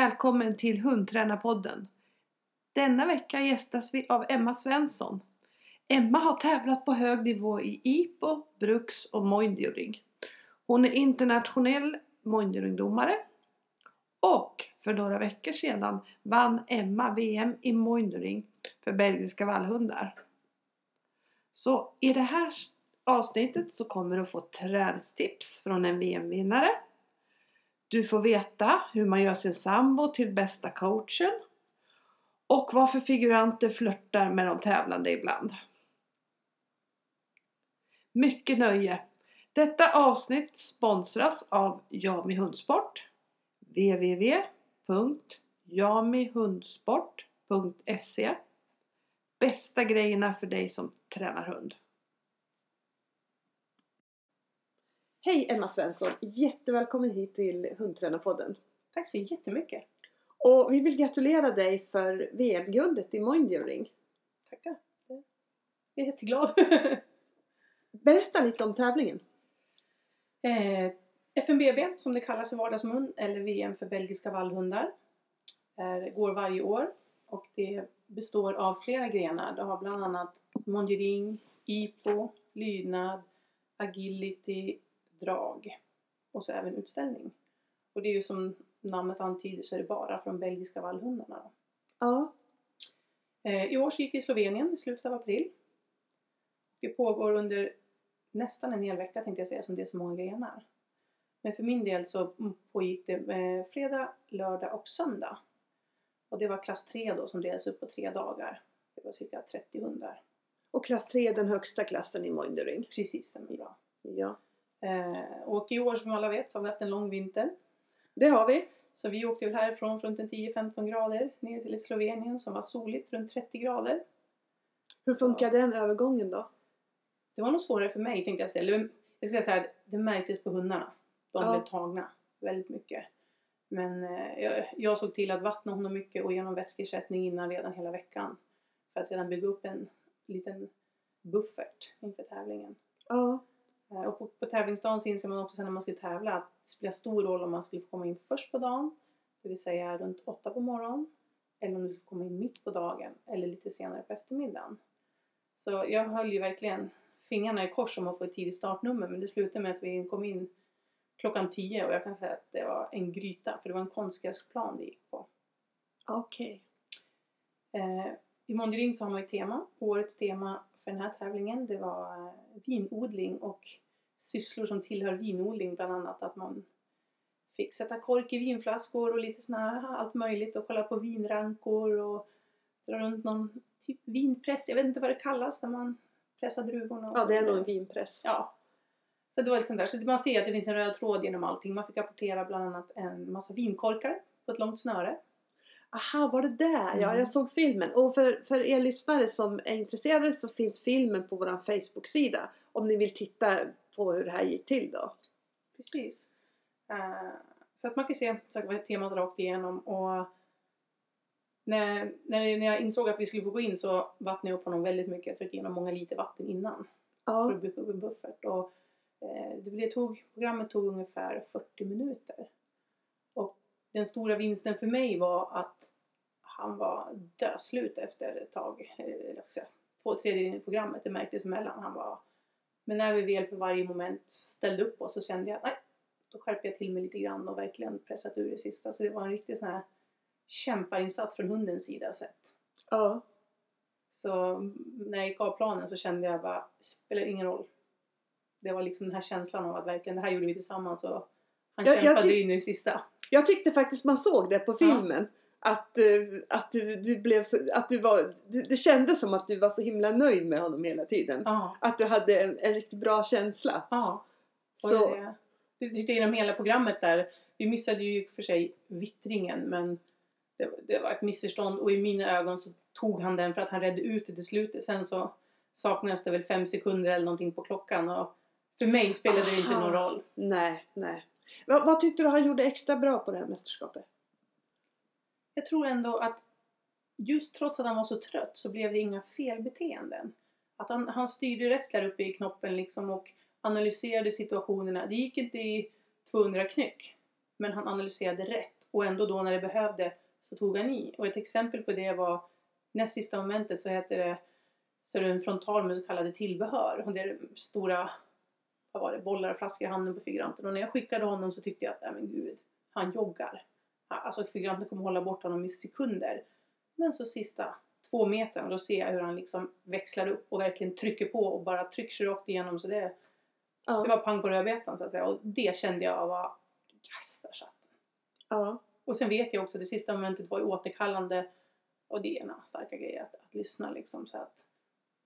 Välkommen till Hundtränarpodden. Denna vecka gästas vi av Emma Svensson. Emma har tävlat på hög nivå i IPO, Bruks och Moinduring. Hon är internationell Moinduringdomare. och för några veckor sedan vann Emma VM i Moinduring för belgiska vallhundar. Så i det här avsnittet så kommer du få träningstips från en VM-vinnare. Du får veta hur man gör sin sambo till bästa coachen och varför figuranter flörtar med de tävlande ibland. Mycket nöje! Detta avsnitt sponsras av Jami Hundsport www.jamihundsport.se Bästa grejerna för dig som tränar hund. Hej Emma Svensson! Jättevälkommen hit till Hundtränarpodden. Tack så jättemycket! Och vi vill gratulera dig för VM-guldet i Moindyring. Tackar! Jag är jätteglad! Berätta lite om tävlingen. eh, FNBB som det kallas i vardagsmun eller VM för belgiska vallhundar är, går varje år och det består av flera grenar. Det har bland annat Mondiring, IPO, lydnad, agility, drag och så även utställning. Och det är ju som namnet antyder så är det bara från belgiska vallhundarna. Då. Ja. Eh, I år så gick det i Slovenien i slutet av april. Det pågår under nästan en hel vecka tänkte jag säga som det är så många grenar. Men för min del så pågick det eh, fredag, lördag och söndag. Och det var klass 3 då som delades upp på tre dagar. Det var cirka 30 hundar. Och klass 3 är den högsta klassen i Moindyring. Precis, stämmer bra. Ja. Eh, och i år som alla vet så har vi haft en lång vinter. Det har vi. Så vi åkte väl härifrån runt en 10-15 grader ner till Slovenien som var soligt runt 30 grader. Hur funkar den övergången då? Det var nog svårare för mig tänkte jag säga. Eller, Jag ska säga så här, det märktes på hundarna. De Ja. blev tagna väldigt mycket. Men eh, jag, jag såg till att vattna honom mycket och genom vätskeersättning innan redan hela veckan. För att redan bygga upp en liten buffert inför tävlingen. Ja. Eh, Och på, på tävlingsdagen så inser man också sen när man ska tävla att det spelar stor roll om man skulle få komma in först på dagen, det vill säga runt åtta på morgonen, eller om du skulle komma in mitt på dagen eller lite senare på eftermiddagen. Så jag höll ju verkligen fingrarna i kors om att få ett tidigt startnummer men det slutade med att vi kom in klockan tio och jag kan säga att det var en gryta för det var en konstgräsplan det gick på. Okej. Eh, I Mondiring så har man ju tema. Årets tema för den här tävlingen det var eh, vinodling och sysslor som tillhör vinodling. Bland annat att man fick sätta kork i vinflaskor och lite här allt möjligt och kolla på vinrankor och dra runt någon typ vinpress. Jag vet inte vad det kallas när man pressar druvorna. Ja, det är nog en vinpress. Ja. Så det var lite sånt där. Så man ser att det finns en röd tråd genom allting. Man fick apportera bland annat en massa vinkorkar på ett långt snöre. Aha, var det där? Ja, Mm. jag såg filmen. Och för, för er lyssnare som är intresserade så finns filmen på vår Facebook-sida. Om ni vill titta på hur det här gick till då. Precis. Eh, så att man kan se så var temat rakt igenom och när, när, när jag insåg att vi skulle få gå in så vattnade jag upp honom väldigt mycket. Jag tryckte igenom många liter vatten innan för Ja. att bygga upp en buffert. Och, eh, det, det tog, programmet tog ungefär 40 minuter. Den stora vinsten för mig var att han var döslut efter ett tag. Eh, jag ska säga, två tredjedelar in i programmet, det märktes emellan. Han var, men när vi väl för varje moment ställde upp oss så kände jag att nej, då skärper jag till mig lite grann och verkligen pressat ur det sista. Så det var en riktig sån här kämparinsats från hundens sida sett. ja. Så när jag gick av planen så kände jag bara, spelar ingen roll. Det var liksom den här känslan av att verkligen det här gjorde vi tillsammans och han Jag- jag kämpade tyck- in i det sista. Jag tyckte faktiskt man såg det på filmen. Att, eh, att, du, du blev så, att du var, du, det kändes som att du var så himla nöjd med honom hela tiden. Ja, Att du hade en, en riktigt bra känsla. ja. Och Så, det, det tyckte jag genom hela programmet där. Vi missade ju för sig vittringen men det, det var ett missförstånd och i mina ögon så tog han den för att han redde ut det till slutet. Sen så saknades det väl fem sekunder eller någonting på klockan och för mig spelade det inte Aha. någon roll. nej, nej. Vad, vad tyckte du han gjorde extra bra på det här mästerskapet? Jag tror ändå att just trots att han var så trött så blev det inga felbeteenden. Att han, han styrde rätt där uppe i knoppen liksom och analyserade situationerna. Det gick inte i 200 knyck. Men han analyserade rätt och ändå då när det behövde så tog han i. Och ett exempel på det var näst sista momentet så heter det så är det en frontal med så kallade tillbehör. Och det är stora vad var det, bollar och flaskor i handen på figuranten. Och när jag skickade honom så tyckte jag att, nej men gud, han joggar. Alltså figuranten kommer hålla bort honom i sekunder. Men så sista två meter då ser jag hur han liksom växlar upp och verkligen trycker på och bara trycker sig rakt igenom. Så det, Ja. det var pang på rödbetan så att säga. Och det kände jag var, yes, där satt ja. Och sen vet jag också, det sista momentet var ju återkallande och det är ena starka grejer att, att lyssna liksom. Så att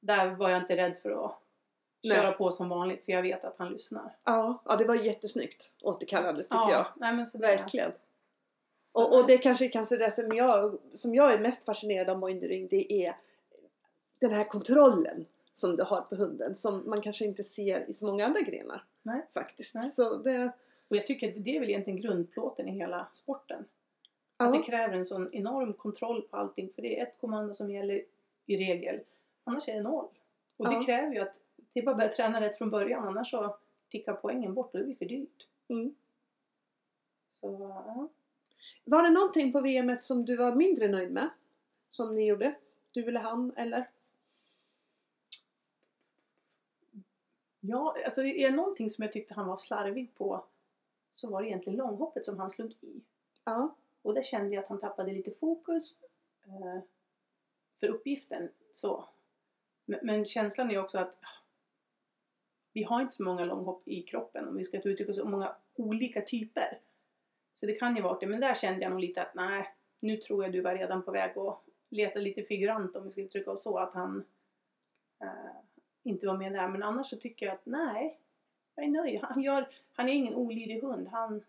där var jag inte rädd för att Nej. köra på som vanligt för jag vet att han lyssnar. Ja, ja, det var jättesnyggt återkallande tycker jag. Nej, men så det- Verkligen. Och, och det kanske kanske det som jag, som jag är mest fascinerad av Moindering det är den här kontrollen som du har på hunden som man kanske inte ser i så många andra grenar. Nej. Faktiskt. Nej. Så det, Och jag tycker att det är väl egentligen grundplåten i hela sporten. Att det ja, kräver en sån enorm kontroll på allting. För det är ett kommando som gäller i regel. Annars är det noll. Och Ja. det kräver ju att det är bara att börja träna rätt från början. Annars så tickar poängen bort och det blir för dyrt. mm. Så ja. Var det någonting på VMet som du var mindre nöjd med? Som ni gjorde? Du eller han eller? Ja, alltså det är någonting som jag tyckte han var slarvig på. Så var det egentligen långhoppet som han slog i. Ja. Och där kände jag att han tappade lite fokus eh, för uppgiften. Så. Men, men känslan är också att vi har inte så många långhopp i kroppen om vi ska uttrycka så många olika typer. Så det kan ju vara det. Men där kände jag nog lite att nej, nu tror jag du var redan på väg att leta lite figurant om vi ska uttrycka oss så. Att han eh, inte var med där. Men annars så tycker jag att nej, jag är nöjd. Han, gör, han är ingen olydig hund. Han,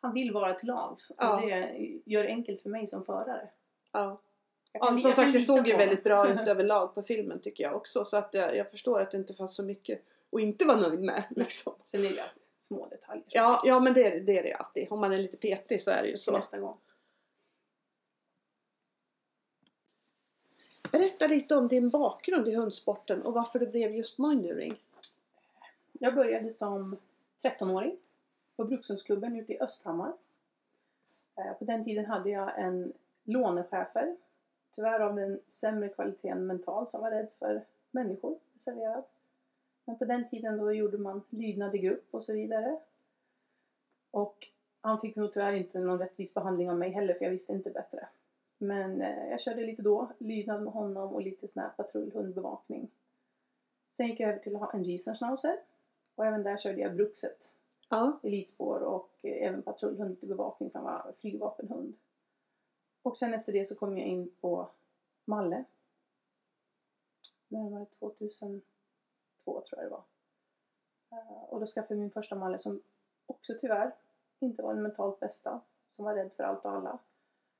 han vill vara till lags. Och Ja. det gör det enkelt för mig som förare. ja. Ja som sagt det såg ju väldigt bra ut överlag på filmen tycker jag också. Så att jag, jag förstår att det inte fanns så mycket att inte vara nöjd med. Liksom. Sen är det ju små detaljer. Ja, ja men det, är- det är det alltid. Om man är lite petig så är det ju Så nästa gång. Berätta lite om din bakgrund i hundsporten och varför det blev just Moindering. Jag började som 13-åring på Brukshundsklubben ute i Östhammar. Eh, På den tiden hade jag en lånechefer, tyvärr av den sämre kvaliteten mentalt, som var rädd för människor, reserverad. Men på den tiden då gjorde man lydnad i grupp och så vidare. Och han fick nog tyvärr inte någon rättvis behandling av mig heller, för jag visste inte bättre. Men eh, jag körde lite då, lydnad med honom och lite sån här patrullhundbevakning. Sen gick jag över till att ha en Riesenschnauzer. Och även där körde jag Bruxet, Ja, elitspår och eh, även patrullhund till bevakning för han var flygvapenhund. Och sen efter det så kom jag in på Malle. När var det? 2002 tror jag det var. Eh, Och då skaffade jag min första Malle som också tyvärr inte var den mentalt bästa. Som var rädd för allt och alla.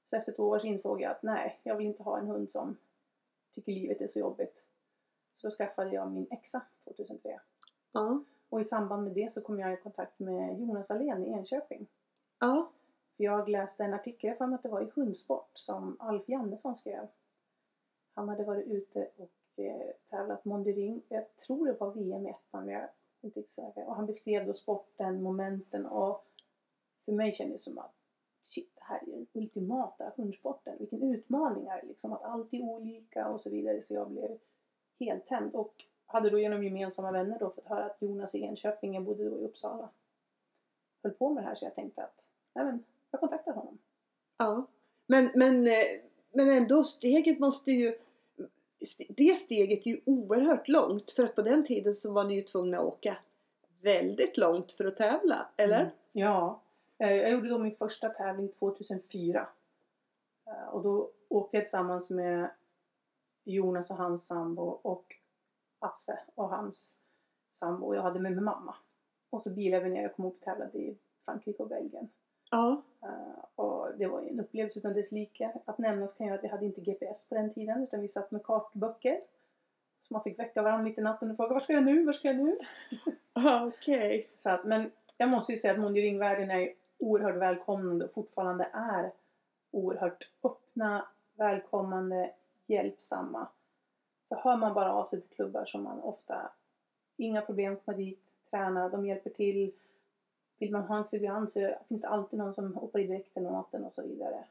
Så efter två år så insåg jag att nej, jag vill inte ha en hund som tycker livet är så jobbigt. Så då skaffade jag min Exa 2003. ja, Och i samband med det så kom jag i kontakt med Jonas Wallén i Enköping. ja, För jag läste en artikel, jag för mig att det var i Hundsport, som Alf Jannesson skrev. Han hade varit ute och Eh, tävlat Mondering, jag tror det var VM i ettan, men jag är inte säker. Och han beskrev då sporten, momenten och för mig kändes det som att shit, det här är den ultimata hundsporten. Vilken utmaning är det liksom, att allt är olika och så vidare. Så jag blev helt tänd och hade då genom gemensamma vänner då fått höra att Jonas i Enköping, jag bodde då i Uppsala, höll på med det här så jag tänkte att nej men, jag kontaktar honom. ja. Men, men, eh, men ändå, steget måste ju... Det steget är ju oerhört långt för att på den tiden så var ni ju tvungna att åka väldigt långt för att tävla, eller? Mm. Ja. Eh, jag gjorde då min första tävling 2004. Eh, och då åkte jag tillsammans med Jonas och hans sambo och Affe och hans sambo. Och jag hade med mig mamma. Och så bilade vi ner och kom upp och tävlade i Frankrike och Belgien. Ja, Eh, Och det var ju en upplevelse utan dess like. Att nämnas kan ju att vi hade inte GPS på den tiden utan vi satt med kartböcker. Så man fick väcka varandra mitt i natten och fråga var ska jag nu, var ska jag nu? ah, okej. Att, men jag måste ju säga att Monderingvärlden är oerhört välkomnande och fortfarande är oerhört öppna, välkommande, hjälpsamma. Så hör man bara av sig till klubbar som man ofta, inga problem komma dit, träna, de hjälper till. Vill man ha en figurant så finns det alltid någon som hoppar i dräkten åt den och så vidare.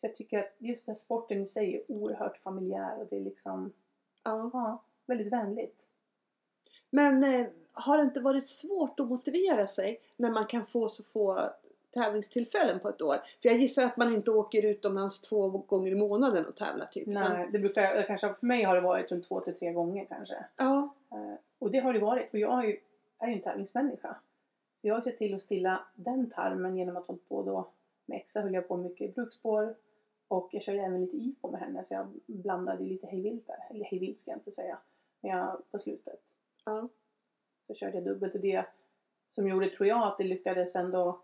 Så jag tycker att just den här sporten i sig är oerhört familjär och det är liksom, Ja. ja, väldigt vänligt. Men eh, har det inte varit svårt att motivera sig när man kan få så få tävlingstillfällen på ett år? För jag gissar att man inte åker utomlands två gånger i månaden och tävlar typ. Nej, det brukar, kanske för mig har det varit runt två till tre gånger kanske. Ja, Eh, Och det har det varit. Och jag är ju, är ju en tävlingsmänniska. Så jag har sett till att stilla den tarmen genom att hålla på då med Exa höll jag på mycket i brukspår. Och jag körde även lite IPO med henne så jag blandade lite hejvilt där. Eller hejvilt ska jag inte säga. Men jag, på slutet ja, så körde jag dubbelt och det som gjorde, tror jag, att det lyckades ändå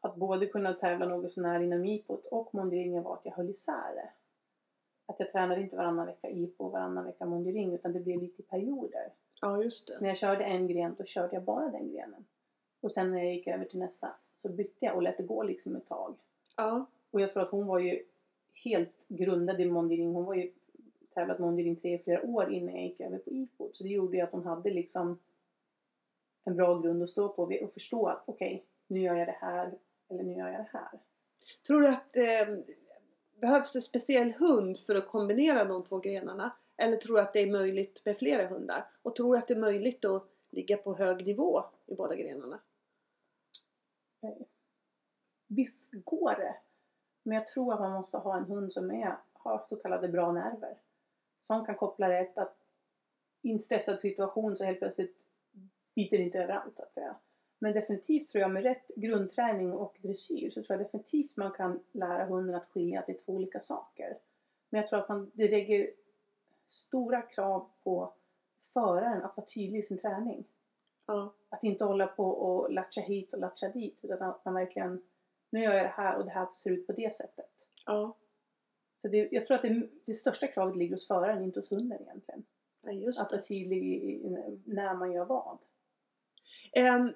att både kunna tävla något sånär inom IPOt och monderingen var att jag höll isär det. Att jag tränade inte varannan vecka IPO och varannan vecka mondering utan det blev lite i perioder. ja just det. Så när jag körde en gren då körde jag bara den grenen. Och sen när jag gick över till nästa så bytte jag och lät det gå liksom ett tag. Ja, Och jag tror att hon var ju helt grundad i mondering. Hon var ju tävlat mondering tre, flera år innan jag gick över på IPO. Så det gjorde ju att hon hade liksom en bra grund att stå på och förstå att okej, nu gör jag det här eller nu gör jag det här. Tror du att eh, behövs det speciell hund för att kombinera de två grenarna? Eller tror du att det är möjligt med flera hundar? Och tror du att det är möjligt att ligga på hög nivå i båda grenarna? Visst går det. Men jag tror att man måste ha en hund som är, har så kallade bra nerver. Som kan koppla rätt att i en stressad situation så helt plötsligt biter det inte överallt att säga. Men definitivt tror jag med rätt grundträning och dressyr så tror jag definitivt man kan lära hunden att skilja att det är två olika saker. Men jag tror att man, det lägger stora krav på föraren att vara tydlig i sin träning. Ja, att inte hålla på och latcha hit och latcha dit utan att man verkligen nu gör jag det här och det här ser ut på det sättet. ja, Så det, jag tror att det, det största kravet ligger hos föraren, inte hos hunden egentligen. ja just Att vara tydlig i, i, när man gör vad. Ehm,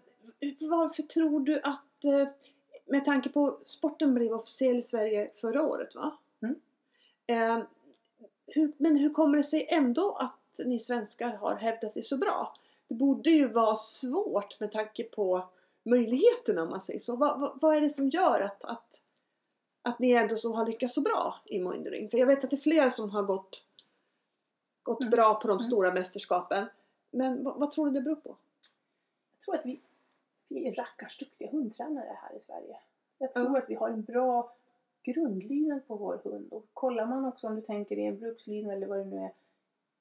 varför tror du att, eh, med tanke på sporten blev officiell i Sverige förra året va? Mm. Ehm, hur, men hur kommer det sig ändå att ni svenskar har hävdat det så bra? Det borde ju vara svårt med tanke på möjligheterna om man säger så. Vad, vad, vad är det som gör att, att, att ni ändå så har lyckats så bra i Moindering? För jag vet att det är flera som har gått, gått Mm. bra på de Mm. stora mästerskapen. Men vad, vad tror du det beror på? Jag tror att vi, vi är rackars duktiga hundtränare här i Sverige. Jag Ja. tror att vi har en bra grundlydnad på vår hund. Och kollar man också om du tänker i en brukslydnad eller vad det nu är.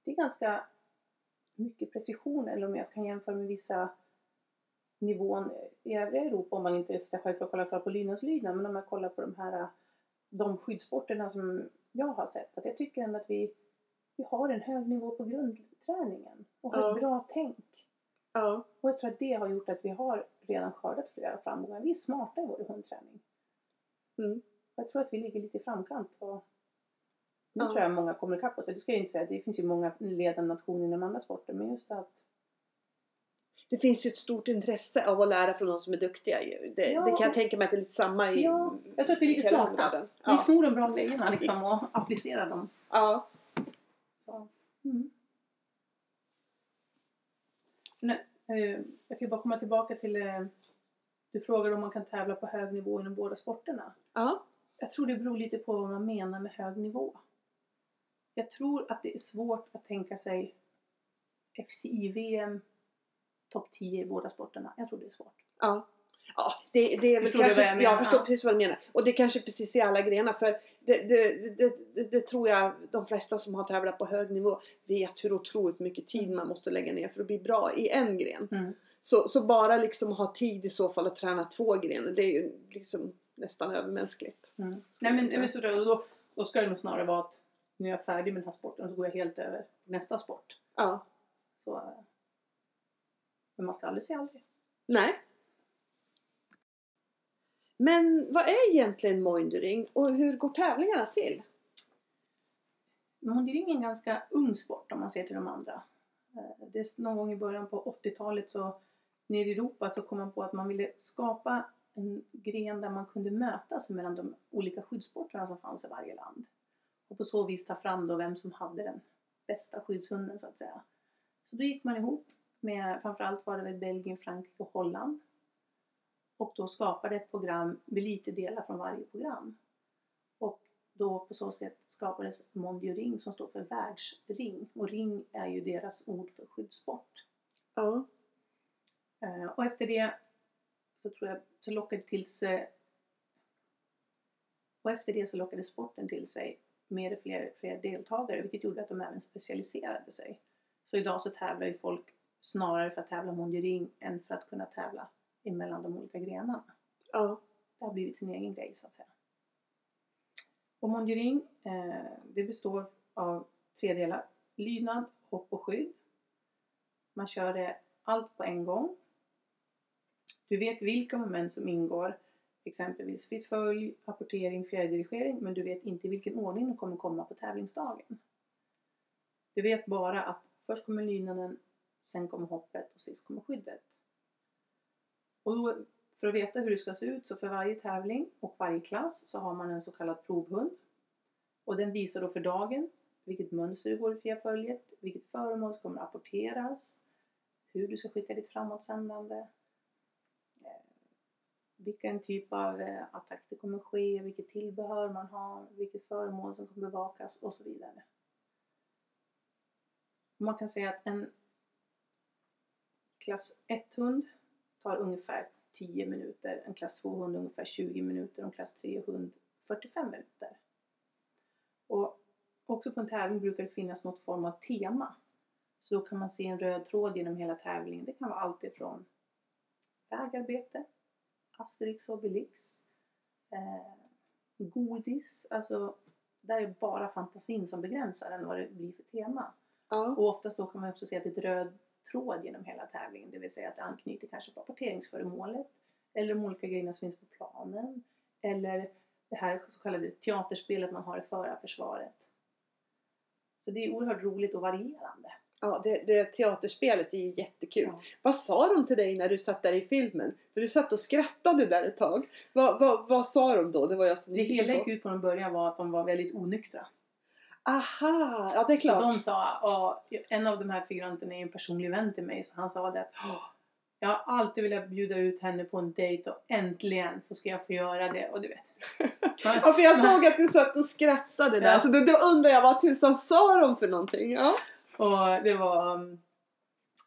Det är ganska mycket precision eller om jag kan jämföra med vissa nivån i övriga Europa om man inte så självklart kollar klart på lydnadslydnad men om jag kollar på de här de skyddssporterna som jag har sett att jag tycker ändå att vi, vi har en hög nivå på grundträningen och har Ja. ett bra tänk. Ja, Och jag tror att det har gjort att vi har redan skördat flera framgångar. Vi är smarta i vår hundträning. Mm. Jag tror att vi ligger lite i framkant. Och nu Ja. tror jag många kommer ikapp oss. Det ska jag inte säga. Det finns ju många ledande nationer inom andra sporter. Men just att Det finns ju ett stort intresse av att lära från de som är duktiga. Det, Ja. det kan jag tänka mig att det är lite samma i Ja, jag tror att vi är lite smarta. världen. vi Ja. snor de bra grejerna liksom och applicerar dem. ja. Mm. Nej, eh, jag kan ju bara komma tillbaka till eh, du frågade om man kan tävla på hög nivå inom båda sporterna. ja. Jag tror det beror lite på vad man menar med hög nivå. Jag tror att det är svårt att tänka sig FCI-VM topp 10 i båda sporterna. Jag tror det är svårt. ja. Ja, det, det är väl kanske, jag jag förstår Ja. precis vad du menar. Och det är kanske precis i alla grenar. För det, det, det, det, det tror jag de flesta som har tävlat på hög nivå vet hur otroligt mycket tid man måste lägga ner för att bli bra i en gren. Mm. Så, så bara liksom ha tid i så fall att träna två grenar, det är ju liksom nästan övermänskligt. Mm. Nej men, men så, då, då ska det nog snarare vara att nu är jag färdig med den här sporten och så går jag helt över till nästa sport. Ja. Så, men man ska aldrig säga aldrig. Nej. Men vad är egentligen moindering och hur går tävlingarna till? Mondering är en ganska ung sport om man ser till de andra. Eh, Det är någon gång i början på 80-talet så nere i Europa så kom man på att man ville skapa en gren där man kunde mötas mellan de olika skyddssporterna som fanns i varje land. Och på så vis ta fram då vem som hade den bästa skyddshunden så att säga. Så då gick man ihop med, framförallt var det väl Belgien, Frankrike och Holland. och då skapade ett program med lite delar från varje program. Och då på så sätt skapades Mondio Ring som står för världsring och ring är ju deras ord för skyddssport. Ja. Eh, Och efter det så tror jag så lockade till sig och efter det så lockade sporten till sig mer fler, fler deltagare vilket gjorde att de även specialiserade sig. Så idag så tävlar ju folk snarare för att tävla Mondio än för att kunna tävla emellan de olika grenarna. Ja. Det har blivit sin egen grej så att säga. Och Mondio eh, det består av tre delar. Lydnad, hopp och skydd. Man kör det allt på en gång. Du vet vilka moment som ingår, exempelvis fritt följ, apportering, fjärrdirigering, men du vet inte i vilken ordning de kommer komma på tävlingsdagen. Du vet bara att först kommer lydnaden, sen kommer hoppet och sist kommer skyddet. Och då, för att veta hur det ska se ut så för varje tävling och varje klass så har man en så kallad provhund. Och den visar då för dagen vilket mönster du går i fjärrföljet, vilket föremål som kommer rapporteras, apporteras, hur du ska skicka ditt framåtsändande, vilken typ av eh, attack det kommer ske, vilket tillbehör man har, vilket föremål som kommer bevakas och så vidare. Man kan säga att en klass 1-hund tar ungefär 10 minuter, en klass 2-hund ungefär 20 minuter och en klass 3-hund 45 minuter. Och också på en tävling brukar det finnas något form av tema. Så då kan man se en röd tråd genom hela tävlingen. Det kan vara allt ifrån vägarbete, Asterix och Obelix, eh, godis. Alltså, där är bara fantasin som begränsar än vad det blir för tema. Ja. Och oftast då kan man också se att det är ett röd tråd genom hela tävlingen. Det vill säga att det anknyter kanske på apporteringsföremålet. Eller de olika grejerna som finns på planen. Eller det här så kallade teaterspelet man har i förarförsvaret. Så det är oerhört roligt och varierande. Ja, det, det teaterspelet är ju jättekul. Ja. Vad sa de till dig när du satt där i filmen? För du satt och skrattade där ett tag. Vad, vad, vad sa de då? Det var jag som Det hela gick ut på från början var att de var väldigt onyktra. Aha, ja det är Så klart. de sa, en av de här figuranterna är en personlig vän till mig, så han sa det att "Åh, jag har alltid velat bjuda ut henne på en dejt och äntligen så ska jag få göra det. Och du vet. Ja, för jag såg att du satt och skrattade där. Ja. Så då, då undrar jag vad tusan sa de för någonting? Ja. Och det var um,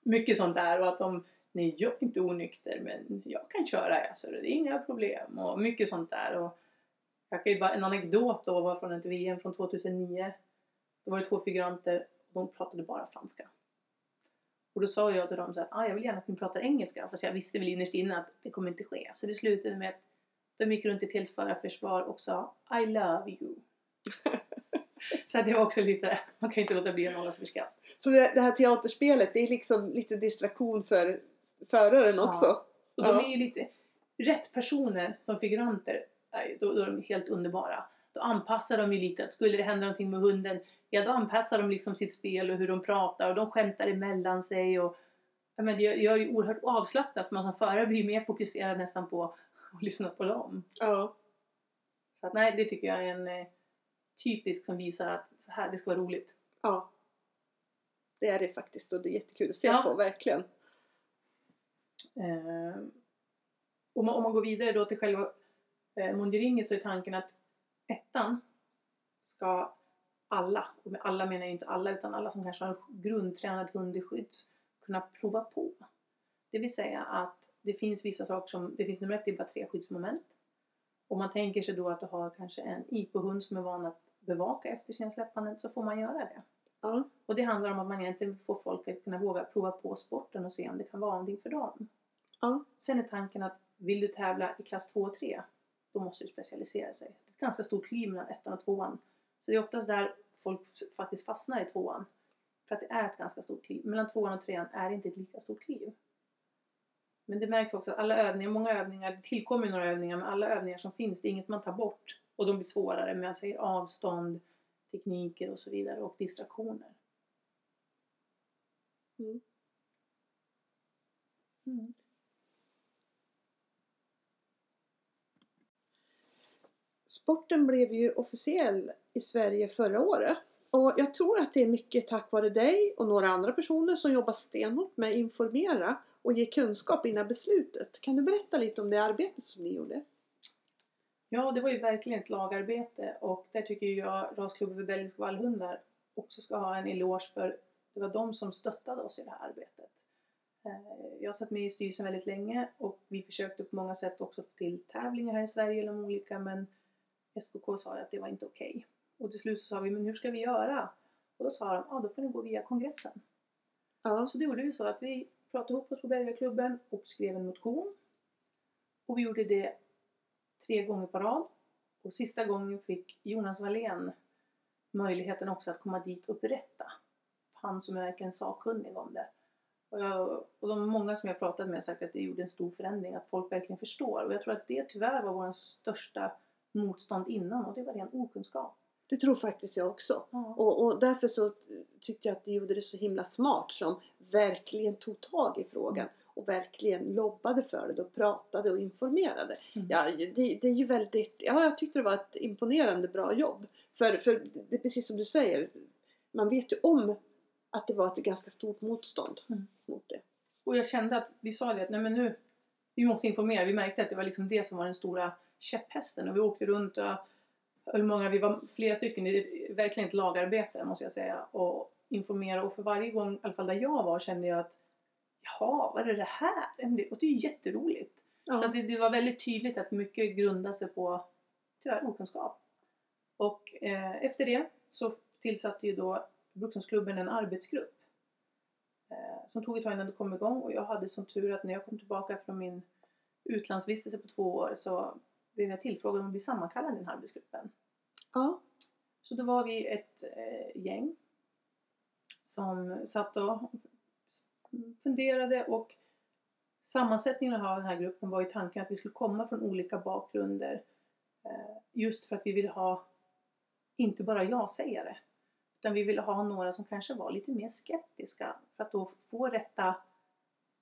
mycket sånt där och att de, nej jag är inte onykter men jag kan köra alltså, det är inga problem och mycket sånt där. Och jag kan ju bara, en anekdot då var från ett VM från 2009. Då var det två figuranter och de pratade bara franska. Och då sa jag till dem så att ah, jag vill gärna att ni pratar engelska fast jag visste väl innerst inne att det kommer inte ske. Så det slutade med att de gick runt i ett helt och sa I love you. så det var också lite, man kan ju inte låta bli att hållas för skratt. Så det, det här teaterspelet, det är liksom lite distraktion för föraren också? Och de Ja. är ju lite, rätt personer som figuranter, då, då är de helt underbara. Då anpassar de ju lite, skulle det hända någonting med hunden, ja då anpassar de liksom sitt spel och hur de pratar och de skämtar emellan sig och ja, men det gör gör ju oerhört avslappnat för man som förare blir mer fokuserad nästan på att lyssna på dem. Ja. Så att nej, det tycker jag är en eh, typisk som visar att så här, det ska vara roligt. ja. Det är det faktiskt och det är jättekul att se Ja. på, verkligen. Eh, om, man, om man går vidare då till själva eh, mondiringet så är tanken att ettan ska alla, och med alla menar jag inte alla utan alla som kanske har en grundtränad hund i skydd kunna prova på. Det vill säga att det finns vissa saker som, det finns nummer ett, det är bara tre skyddsmoment. Om man tänker sig då att du har kanske en IPO-hund som är van att bevaka eftersläppandet så får man göra det. Ja. Och det handlar om att man egentligen får folk att kunna våga prova på sporten och se om det kan vara någonting för dem. Ja. Sen är tanken att vill du tävla i klass 2 och 3, då måste du specialisera sig. Det är ett ganska stort kliv mellan ettan och tvåan. Så det är oftast där folk faktiskt fastnar i tvåan. För att det är ett ganska stort kliv. Mellan tvåan och trean är det inte ett lika stort kliv. Men det märks också att alla övningar, många övningar, det tillkommer några övningar, men alla övningar som finns, det är inget man tar bort. Och de blir svårare med jag säger avstånd, tekniker och så vidare och distraktioner. Mm. Mm. Sporten blev ju officiell i Sverige förra året. Och jag tror att det är mycket tack vare dig och några andra personer som jobbar stenhårt med att informera och ge kunskap innan beslutet. Kan du berätta lite om det arbetet som ni gjorde? Ja, det var ju verkligen ett lagarbete och där tycker jag Rasklubben för belgiska vallhundar också ska ha en eloge för det var de som stöttade oss i det här arbetet. Eh, Jag satt med i styrelsen väldigt länge och vi försökte på många sätt också få till tävlingar här i Sverige eller de olika men SKK sa att det var inte okej. Och till slut så sa vi, men hur ska vi göra? Och då sa de, ja då får ni gå via kongressen. Ja. Så då gjorde vi så att vi pratade ihop oss på Bergaklubben och skrev en motion. Och vi gjorde det tre gånger på rad. Och sista gången fick Jonas Wallén möjligheten också att komma dit och berätta. Han som är verkligen sakkunnig om det. Och, jag, och de många som jag pratat med har sagt att det gjorde en stor förändring, att folk verkligen förstår. Och jag tror att det tyvärr var vår största motstånd innan och det var ren okunskap. Det tror faktiskt jag också. Ja. Och, och därför så tyckte jag att ni gjorde det så himla smart som verkligen tog tag i frågan och verkligen lobbade för det och pratade och informerade. Mm. Ja, det, det är ju väldigt, ja jag tyckte det var ett imponerande bra jobb. För, för det är precis som du säger, man vet ju om att det var ett ganska stort motstånd Mm. mot det. Och jag kände att vi sa det att nej men nu, vi måste informera. Vi märkte att det var liksom det som var den stora käpphästen. Och vi åkte runt och hur många, vi var flera stycken, det är verkligen ett lagarbete måste jag säga. Och informera och för varje gång, i alla fall där jag var, kände jag att jaha, vad är det här? Det låter ju jätteroligt. Så Ja. att det, det var väldigt tydligt att mycket grundade sig på tyvärr okunskap. Och eh, efter det så tillsatte ju då Brukshundsklubben en arbetsgrupp eh, som tog ett tag innan det kom igång och jag hade som tur att när jag kom tillbaka från min utlandsvistelse på två år så blev jag tillfrågad om att bli sammankallad i den här arbetsgruppen. ja. Så då var vi ett eh, gäng som satt och funderade och sammansättningen av den här gruppen var ju tanken att vi skulle komma från olika bakgrunder eh, just för att vi ville ha inte bara ja-sägare utan vi ville ha några som kanske var lite mer skeptiska för att då få rätta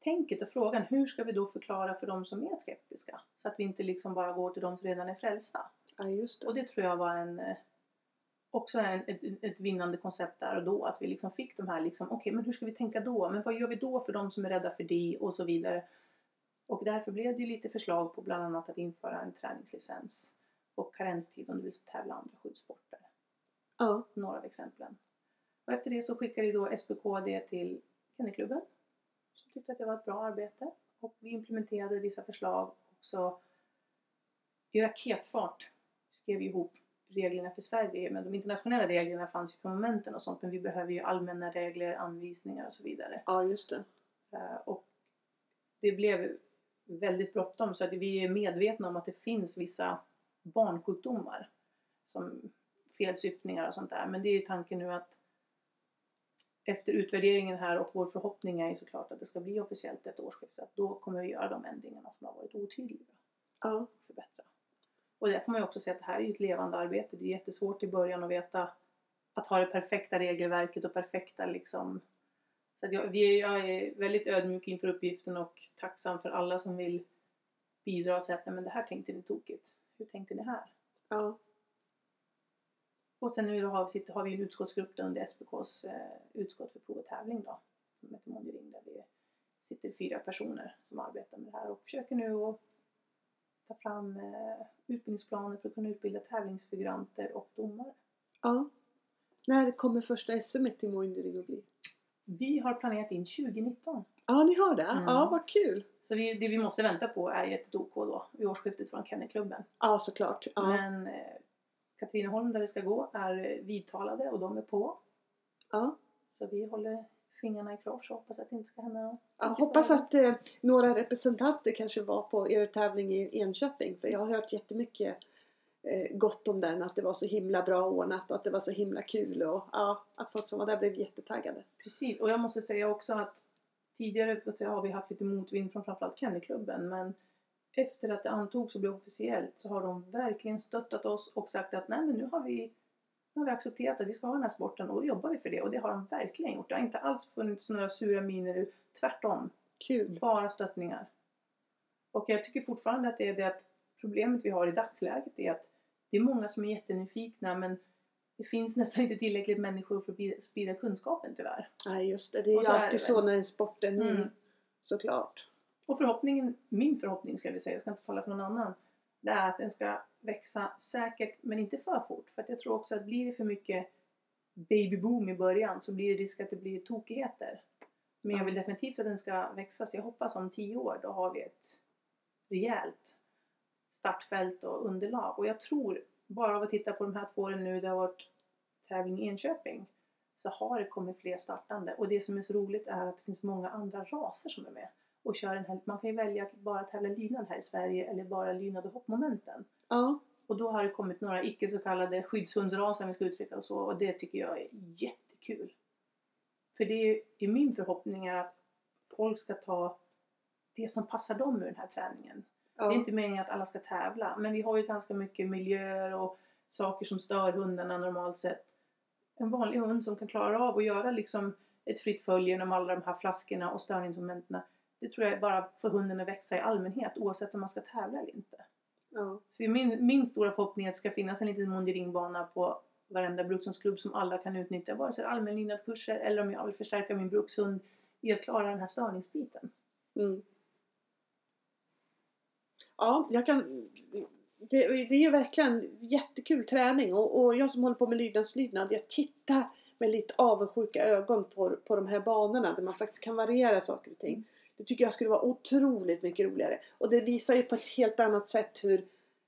tänket och frågan hur ska vi då förklara för de som är skeptiska så att vi inte liksom bara går till de som redan är frälsta. ja, just det. Och det tror jag var en, eh, också en, ett, ett vinnande koncept där och då. Att vi liksom fick de här, liksom, okej men hur ska vi tänka då? Men vad gör vi då för de som är rädda för det? Och så vidare. Och därför blev det ju lite förslag på bland annat att införa en träningslicens och karenstid om du vill tävla andra skyddssporter. Ja. Några av exemplen. Och efter det så skickade då SPK det till Kennelklubben som tyckte att det var ett bra arbete. Och vi implementerade vissa förslag också i raketfart skrev vi ihop reglerna för Sverige. Men de internationella reglerna fanns ju för momenten och sånt men vi behöver ju allmänna regler, anvisningar och så vidare. ja, just det. Eh, Och det blev väldigt bråttom så att vi är medvetna om att det finns vissa barnsjukdomar som felsyftningar och sånt där. Men det är ju tanken nu att efter utvärderingen här och vår förhoppning är ju såklart att det ska bli officiellt ett årsskifte. Att då kommer vi göra de ändringarna som har varit otydliga Ja. och förbättra. Och där får man ju också säga att det här är ett levande arbete. Det är jättesvårt i början att veta att ha det perfekta regelverket och perfekta liksom så jag, vi är, jag är väldigt ödmjuk inför uppgiften och tacksam för alla som vill bidra och säga att Nej, men det här tänkte ni tokigt. Hur tänkte ni här? Ja. Och sen nu då har, har vi en utskottsgrupp under SPKs eh, utskott för prov och tävling då. Som heter Monjering där vi sitter fyra personer som arbetar med det här och försöker nu att ta fram eh, utbildningsplaner för att kunna utbilda tävlingsfiguranter och domare. ja. När kommer första SM till Moindering att bli? Vi har planerat in 2019. Ja, ni har det? Mm. Ja, vad kul! Så det, det vi måste vänta på är ju ett OK då vid årsskiftet från Kennelklubben. Ja, såklart. Ja. Men eh, Katrineholm där det ska gå är eh, vidtalade och de är på. Ja. Så vi håller fingrarna i kors och hoppas att det inte ska hända något. Jag hoppas att eh, några representanter kanske var på er tävling i Enköping. För jag har hört jättemycket eh, gott om den. Att det var så himla bra ordnat och att det var så himla kul. Och ja, att folk som var där blev jättetaggade. Precis, och jag måste säga också att tidigare säga, har vi haft lite motvind från framförallt Kennelklubben men efter att det antogs och blev officiellt så har de verkligen stöttat oss och sagt att nej men nu har vi, nu har vi accepterat att vi ska ha den här sporten och då jobbar vi för det och det har de verkligen gjort. Det har inte alls funnits några sura miner, tvärtom. Kul! Bara stöttningar. Och jag tycker fortfarande att det är det att problemet vi har i dagsläget är att det är många som är jättenyfikna men det finns nästan inte tillräckligt människor för att sprida- kunskapen tyvärr. Nej just det, det är ju är alltid så när en sport är. Mm. Såklart. Och förhoppningen, min förhoppning ska vi säga, jag ska inte tala för någon annan, det är att den ska växa säkert men inte för fort. För jag tror också att blir det för mycket babyboom i början så blir det risk att det blir tokigheter. Men jag vill definitivt att den ska växa så jag hoppas om tio år då har vi ett rejält startfält och underlag. Och jag tror, bara av att titta på de här två åren nu det har varit tävling i Enköping så har det kommit fler startande. Och det som är så roligt är att det finns många andra raser som är med och kör en Man kan ju välja att bara tävla lydnad här i Sverige eller bara lydnad och hoppmomenten. Ja. Och då har det kommit några icke så kallade skyddshundsraser om vi ska uttrycka oss så och det tycker jag är jättekul. För det är, är min förhoppning att folk ska ta det som passar dem ur den här träningen. ja. Det är inte meningen att alla ska tävla men vi har ju ganska mycket miljöer och saker som stör hundarna normalt sett. En vanlig hund som kan klara av att göra liksom ett fritt följe genom alla de här flaskorna och störningsmomenten. Det tror jag är bara för hunden att växa i allmänhet oavsett om man ska tävla eller inte. Ja. Så min, min stora förhoppning är att det ska finnas en liten monderingbana på varenda brukshundsklubb som alla kan utnyttja. Vare sig allmänlydnadskurser eller om jag vill förstärka min brukshund i att klara den här störningsbiten. Mm. Ja, jag kan... Det, det är ju verkligen jättekul träning och, och jag som håller på med lydnadslydnad, jag tittar med lite avundsjuka ögon på, på de här banorna där man faktiskt kan variera saker och ting. Det tycker jag skulle vara otroligt mycket roligare. Och det visar ju på ett helt annat sätt hur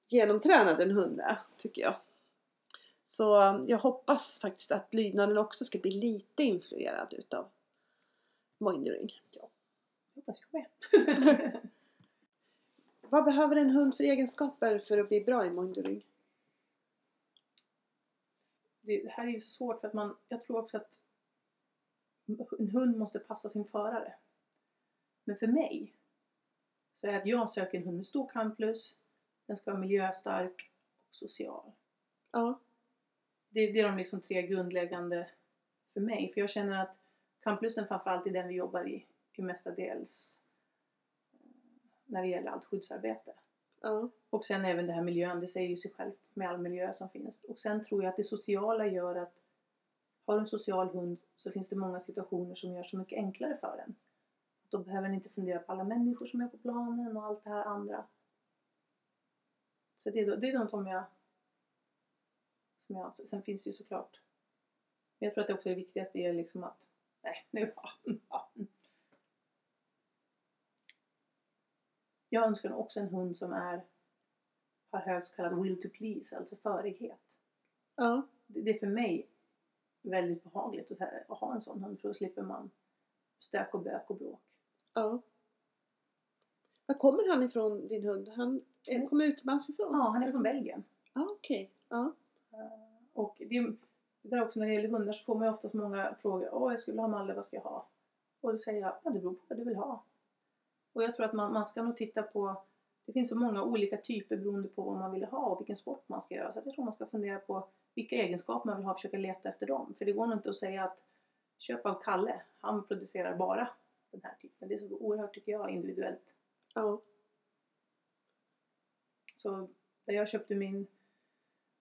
genomtränad en hund är, tycker jag. Så um, jag hoppas faktiskt att lydnaden också ska bli lite influerad utav Moindering. Det hoppas jag med. Vad behöver en hund för egenskaper för att bli bra i Moindering? det här är ju så svårt för att man, jag tror också att en hund måste passa sin förare. Men för mig så är det att jag söker en hund med stor kamplus, den ska vara miljöstark och social. Ja. Det, det är de liksom tre grundläggande för mig. För jag känner att kamplusten framförallt är den vi jobbar i, i mestadels eh, när det gäller allt skyddsarbete. Ja. Och sen även det här miljön, det säger ju sig självt med all miljö som finns. Och sen tror jag att det sociala gör att har du en social hund så finns det många situationer som gör så mycket enklare för en. Då behöver den inte fundera på alla människor som är på planen och allt det här andra. Så det är, det är de som jag, som jag... Sen finns det ju såklart... Men jag tror att det också är det viktigaste är liksom att... Nej, nu... ja. Jag önskar också en hund som är har hög så kallad will to please, alltså förighet. Ja. Det det är för mig väldigt behagligt att att ha en sån hund för då slipper man stök och bök och bråk. Ja. Var kommer han ifrån din hund? Han är, kommer utomlands ifrån? Ja, han är från Belgien. Ja, okej. Ja. Eh, Och det, där också när det gäller hundar så får man ju oftast många frågor. Åh, jag skulle ha Malle, vad ska jag ha? Och då säger jag, ja det beror på vad du vill ha. Och jag tror att man, man ska nog titta på, det finns så många olika typer beroende på vad man vill ha och vilken sport man ska göra. Så jag tror man ska fundera på vilka egenskaper man vill ha och försöka leta efter dem. För det går nog inte att säga att köp av Kalle, han producerar bara den här typen. Det är så oerhört, tycker jag, individuellt. Ja. Så där jag köpte min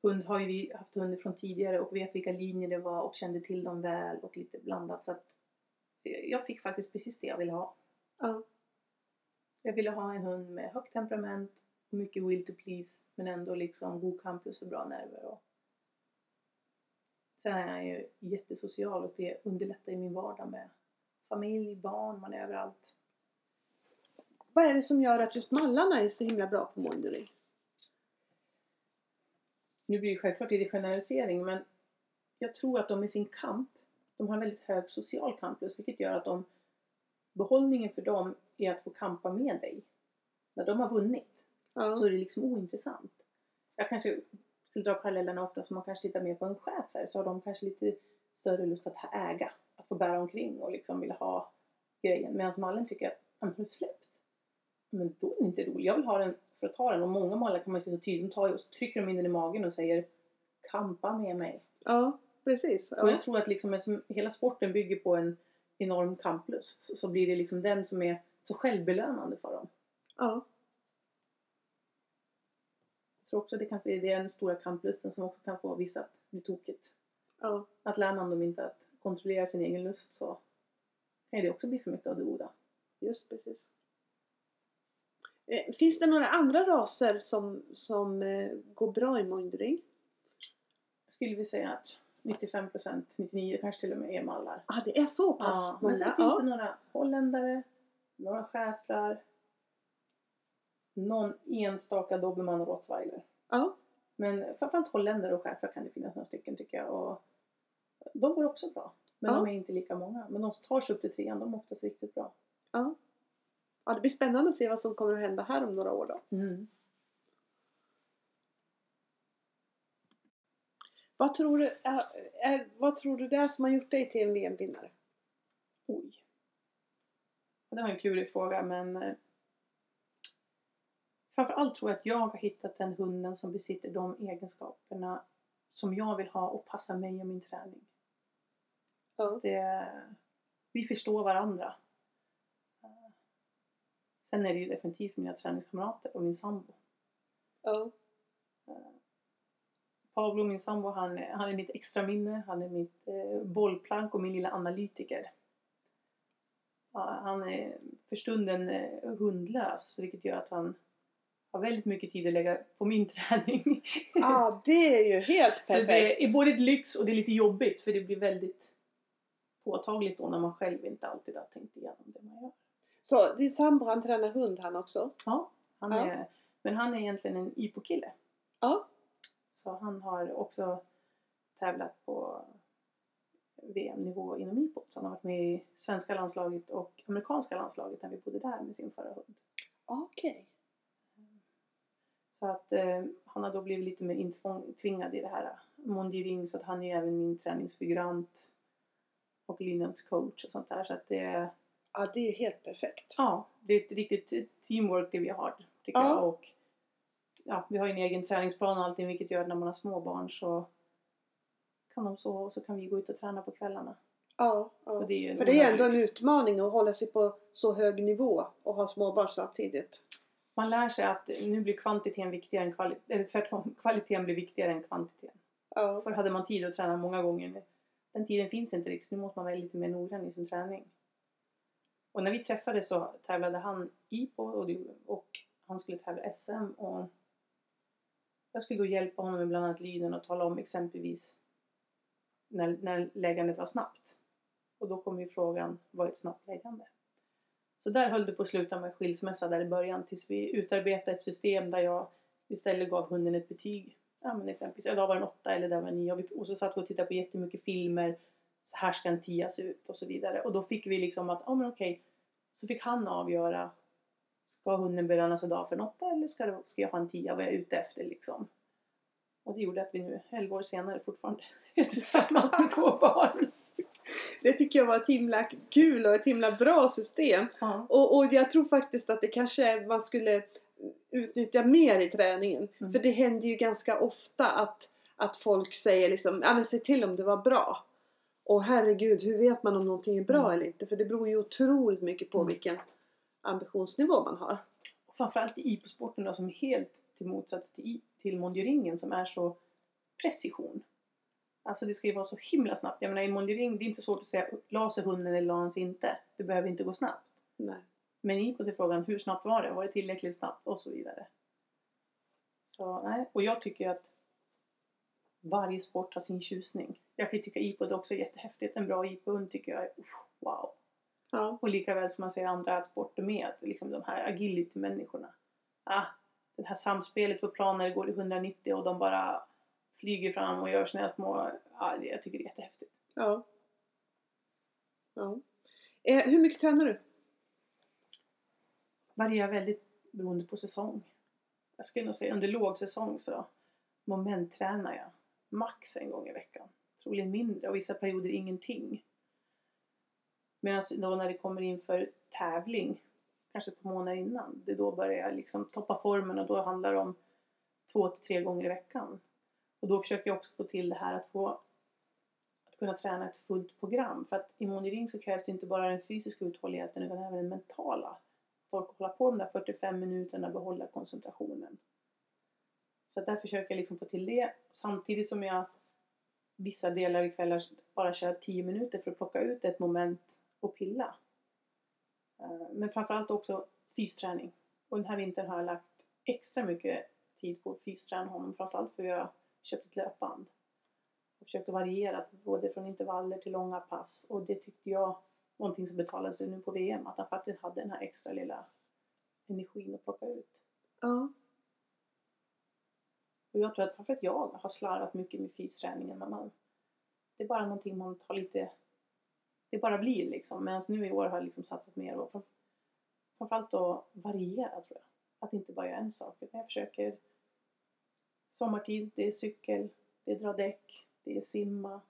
hund har ju vi haft hunden från tidigare och vet vilka linjer det var och kände till dem väl och lite blandat. Så att jag fick faktiskt precis det jag ville ha. Ja. Jag ville ha en hund med högt temperament och mycket will to please men ändå liksom god campus och bra nerver. Och... Sen är jag ju jättesocial och det underlättar i min vardag med familj, barn, man är överallt. Vad är det som gör att just mallarna är så himla bra på Moindering? Nu blir det självklart lite generalisering men jag tror att de i sin kamp, de har en väldigt hög social kamplus vilket gör att de, behållningen för dem är att få kampa med dig. När de har vunnit Ja. så är det liksom ointressant. Jag kanske skulle dra parallellerna ofta som man kanske tittar mer på en schäfer så har de kanske lite större lust att äga, att få bära omkring och liksom vill ha grejen. Medan mallen tycker att, men har släppt? Men då är den inte rolig. Jag vill ha den för att ta den och många mallar kan man se så tydligt, de tar och så trycker de in den i magen och säger kampa med mig. ja, precis. Och Ja. jag tror att liksom, eftersom hela sporten bygger på en enorm kamplust så, blir det liksom den som är så självbelönande för dem. Ja. Jag tror också det, kan, det är den stora kamplusten som också kan få vissa att bli tokigt. Ja. Att lär man dem inte att kontrollera sin egen lust så kan det också bli för mycket av det goda. Just precis. Eh, Finns det några andra raser som, som eh, går bra i mångdring? Jag skulle vilja säga att 95%, 99% kanske till och med är mallar. Ah, det är så pass Ja, men många? sen finns Ja. det några holländare, några schäfrar, någon enstaka dobermann och rottweiler. Ja. Men framförallt holländare och schäfrar kan det finnas några stycken tycker jag. Och de går också bra. Men Ja. de är inte lika många. Men de som tar sig upp till trean, de är oftast riktigt bra. Ja. ja, det blir spännande att se vad som kommer att hända här om några år då. Mm. Vad tror du, är, är, vad tror du det är som har gjort dig till en VM-vinnare? Oj. Det var en klurig fråga men eh, framförallt tror jag att jag har hittat den hunden som besitter de egenskaperna som jag vill ha och passar mig och min träning. Ja. Det, vi förstår varandra. Sen är det ju definitivt mina träningskamrater och min sambo. Ja. Pablo, min sambo, han, han är mitt extra minne, han är mitt eh, bollplank och min lilla analytiker. Ja, han är för stunden eh, hundlös, vilket gör att han har väldigt mycket tid att lägga på min träning. ah, det är ju helt Så perfekt. det är både ett lyx och det är lite jobbigt, för det blir väldigt påtagligt då när man själv inte alltid har tänkt igenom det man gör. Så din sambo han tränar hund han också? Ja, han Ja. Är, men han är egentligen en IPO-kille. Ja. Så han har också tävlat på VM-nivå inom IPO. Så han har varit med i svenska landslaget och amerikanska landslaget när vi bodde där med sin förra hund. Okej. Så att eh, han har då blivit lite mer intvingad i det här Mondiring så att han är även min träningsfigurant och Lynans coach och sånt där. Så att det, Ja, det är helt perfekt. ja, det är ett riktigt teamwork det vi har tycker Ja. jag. Och, ja, vi har ju en egen träningsplan och allting vilket gör att när man har små barn så kan de sova och så kan vi gå ut och träna på kvällarna. Ja, ja. Det För det är ändå en utmaning att hålla sig på så hög nivå och ha småbarn samtidigt. Man lär sig att nu blir kvantiteten viktigare än kvaliteten, eller tvärtom, kvaliteten blir viktigare än kvantiteten. Ja, Förr hade man tid att träna många gånger. Den tiden finns inte riktigt. Nu måste man vara lite mer noggrann i sin träning. Och när vi träffades så tävlade han IPO och, och han skulle tävla SM. Och jag skulle då hjälpa honom med bland annat lyden och tala om exempelvis när, när läggandet var snabbt. Och då kom ju frågan, vad är ett snabbt läggande? Så där höll det på att sluta med skilsmässa där i början tills vi utarbetade ett system där jag istället gav hunden ett betyg ja men exempelvis, idag var det en åtta eller där var en nio och, så satt vi och tittade på jättemycket filmer. Så här ska en tia se ut och så vidare. Och då fick vi liksom att, ja men okej. Så fick han avgöra. Ska hunden belönas idag för en åtta eller ska, det, ska jag ha en tia? Vad jag är ute efter liksom. Och det gjorde att vi nu, 11 år senare, fortfarande är tillsammans med två barn. det tycker jag var ett himla kul och ett himla bra system. Ja. Och, och jag tror faktiskt att det kanske man skulle utnyttja mer i träningen. Mm. För det händer ju ganska ofta att, att folk säger liksom, ja men se till om det var bra. Och herregud, hur vet man om någonting är bra Mm. eller inte? För det beror ju otroligt mycket på Mm. vilken ambitionsnivå man har. Och framförallt i IPO-sporten då, som är helt till motsats till, till mondioringen som är så precision. Alltså det ska ju vara så himla snabbt. Jag menar i mondioring, det är inte svårt att säga la sig hunden eller la han sig inte. Det behöver inte gå snabbt. Nej. Men i IPO till frågan hur snabbt var det? Var det tillräckligt snabbt? Och så vidare. Så nej, och jag tycker att varje sport har sin tjusning. Jag kan tycka IPO är också jättehäftigt. En bra IPO-hund tycker jag är wow. Ja. Och lika väl som man ser andra sporter med, liksom de här agility-människorna. Ah, det här samspelet på plan när det går i 190 och de bara flyger fram och gör sina små... Ah, jag tycker det är jättehäftigt. Ja. ja. Eh, hur mycket tränar du? Varierar väldigt beroende på säsong. Jag skulle nog säga under lågsäsong så momenttränar jag max en gång i veckan. Troligen mindre och vissa perioder ingenting. Medan då när det kommer in för tävling, kanske ett par månader innan, det är då börjar jag liksom toppa formen och då handlar det om två till tre gånger i veckan. Och då försöker jag också få till det här att få att kunna träna ett fullt program. För att i monitoring så krävs det inte bara den fysiska uthålligheten utan även den mentala. Folk hålla på de där 45 minuterna och behålla koncentrationen. Så att där försöker jag liksom få till det samtidigt som jag vissa delar i kvällar bara kör 10 minuter för att plocka ut ett moment och pilla. Eh, men framförallt också fysträning. Och den här vintern har jag lagt extra mycket tid på att fysträna honom. Framförallt för att jag köpt ett löpband. Och försökt variera både från intervaller till långa pass. Och det tyckte jag någonting som betalade sig nu på VM. Att han faktiskt hade den här extra lilla energin att plocka ut. Ja. Och jag tror att framförallt jag har slarvat mycket med fysträningen. Men man, det är bara någonting man tar lite... Det bara blir liksom. Medan nu i år har jag liksom satsat mer och fram- framförallt att variera tror jag. Att inte bara göra en sak. Utan jag försöker... Sommartid, det är cykel, det är dra däck, det är simma,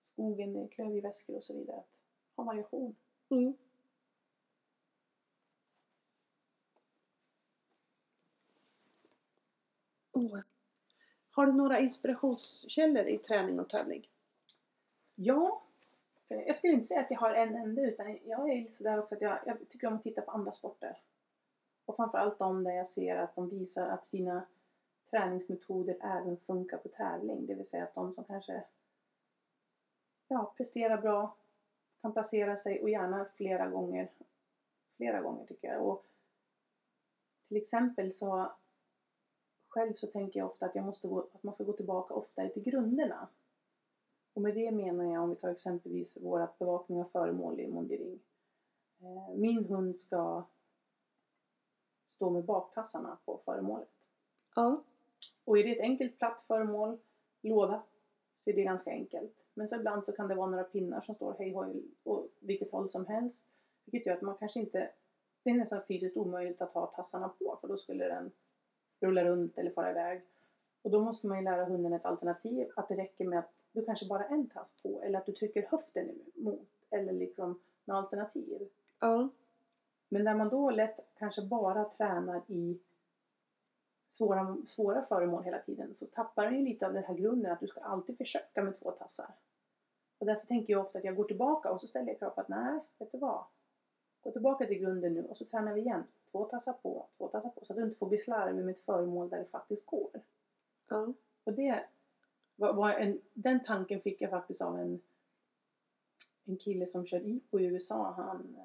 skogen, det är klövjeväskor och så vidare. Att ha variation. Mm. Oh. Har du några inspirationskällor i träning och tävling? Ja, eh, jag skulle inte säga att jag har en enda utan jag är lite sådär också att jag, jag tycker om att titta på andra sporter. Och framförallt de där jag ser att de visar att sina träningsmetoder även funkar på tävling. Det vill säga att de som kanske ja, presterar bra, kan placera sig och gärna flera gånger. Flera gånger tycker jag. Och till exempel så själv så tänker jag ofta att, jag måste gå, att man ska gå tillbaka oftare till grunderna. Och med det menar jag om vi tar exempelvis vårat bevakning av föremål i Mondiring. Eh, Min hund ska stå med baktassarna på föremålet. Ja. Och är det ett enkelt platt föremål, låda, så är det ganska enkelt. Men så ibland så kan det vara några pinnar som står hej hoj åt vilket håll som helst. Vilket gör att man kanske inte, det är nästan fysiskt omöjligt att ha tassarna på för då skulle den rulla runt eller fara iväg. Och då måste man ju lära hunden ett alternativ, att det räcker med att du kanske bara har en tass på eller att du trycker höften emot eller liksom med alternativ. Ja. Men när man då lätt kanske bara tränar i svåra, svåra föremål hela tiden så tappar den ju lite av den här grunden att du ska alltid försöka med två tassar. Och därför tänker jag ofta att jag går tillbaka och så ställer jag krav på att nej, vet du vad? Gå tillbaka till grunden nu och så tränar vi igen. Två tassar på, två tassar på. Så att du inte får bli slarvig med ett föremål där det faktiskt går. Ja. Och det var, var en, den tanken fick jag faktiskt av en, en kille som kör IPO i USA. Han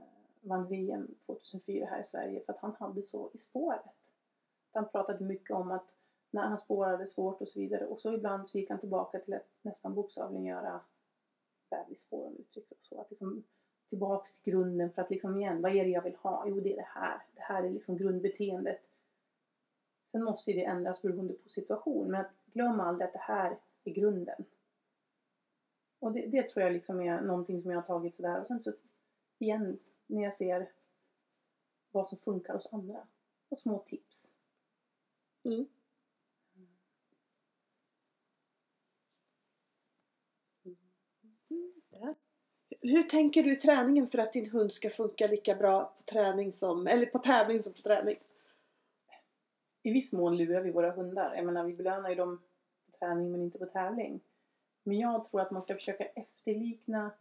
vann VM 2004 här i Sverige för att han hade så i spåret. Han pratade mycket om att när han spårade svårt och så vidare och så ibland så gick han tillbaka till att nästan bokstavligen göra bebisspår om uttryck och så. Att liksom tillbaks till grunden för att liksom igen, vad är det jag vill ha? Jo, det är det här. Det här är liksom grundbeteendet. Sen måste ju det ändras beroende på situation, men glöm aldrig att det här är grunden. Och det, det tror jag liksom är någonting som jag har tagit sådär. Och sen så igen, när jag ser vad som funkar hos andra. Och små tips. Mm. Hur tänker du i träningen för att din hund ska funka lika bra på träning som, eller på tävling som på träning? I viss mån lurar vi våra hundar. Jag menar, vi belönar ju dem på träning men inte på tävling. Men jag tror att man ska försöka efterlikna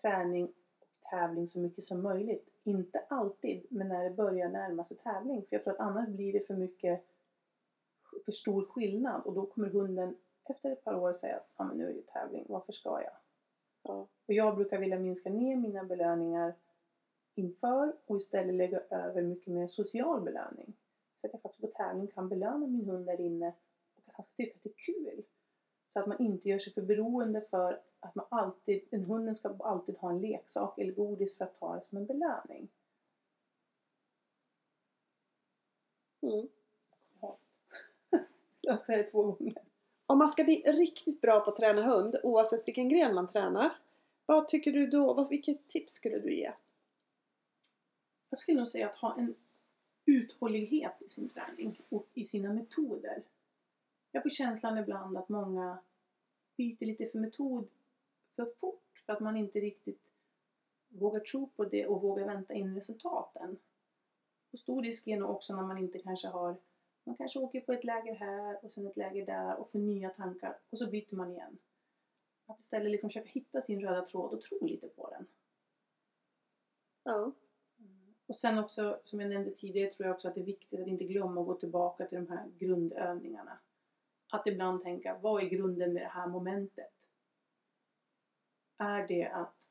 träning och tävling så mycket som möjligt. Inte alltid, men när det börjar närma sig tävling. För jag tror att annars blir det för mycket, för stor skillnad och då kommer hunden efter ett par år säga att ah, men nu är det tävling, varför ska jag? Ja. Och jag brukar vilja minska ner mina belöningar inför och istället lägga över mycket mer social belöning. Så att jag faktiskt på tävling kan belöna min hund där inne och att han ska tycka att det är kul. Så att man inte gör sig för beroende för att man alltid, en hunden ska alltid ha en leksak eller godis för att ta det som en belöning. Mm. Jag ska det två gånger. Om man ska bli riktigt bra på att träna hund, oavsett vilken gren man tränar, vad tycker du då, vad, vilket tips skulle du ge? Jag skulle nog säga att ha en uthållighet i sin träning och i sina metoder. Jag får känslan ibland att många byter lite för metod för fort för att man inte riktigt vågar tro på det och vågar vänta in resultaten. Och stor risk är nog också när man inte kanske har man kanske åker på ett läger här och sen ett läger där och får nya tankar och så byter man igen. Att istället liksom försöka hitta sin röda tråd och tro lite på den. Ja. Och sen också, som jag nämnde tidigare, tror jag också att det är viktigt att inte glömma att gå tillbaka till de här grundövningarna. att ibland tänka, vad är grunden med det här momentet? Är det att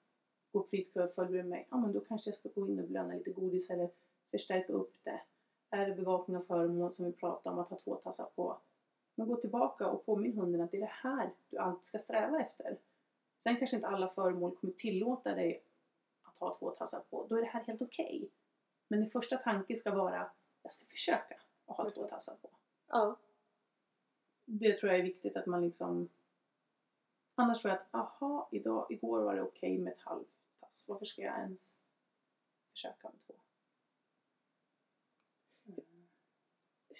gå fritt kör följer mig, ja men då kanske jag ska gå in och belöna lite godis eller förstärka upp det. Är det bevakning av föremål som vi pratade om att ha två tassar på? Men gå tillbaka och påminn hunden att det är det här du alltid ska sträva efter. Sen kanske inte alla föremål kommer tillåta dig att ha två tassar på. Då är det här helt okej. Okay. Men din första tanke ska vara, jag ska försöka att ha två tassar på. Ja. Det tror jag är viktigt att man liksom Annars tror jag att, aha, idag, igår var det okej okay med ett halvtass. Varför ska jag ens försöka med två?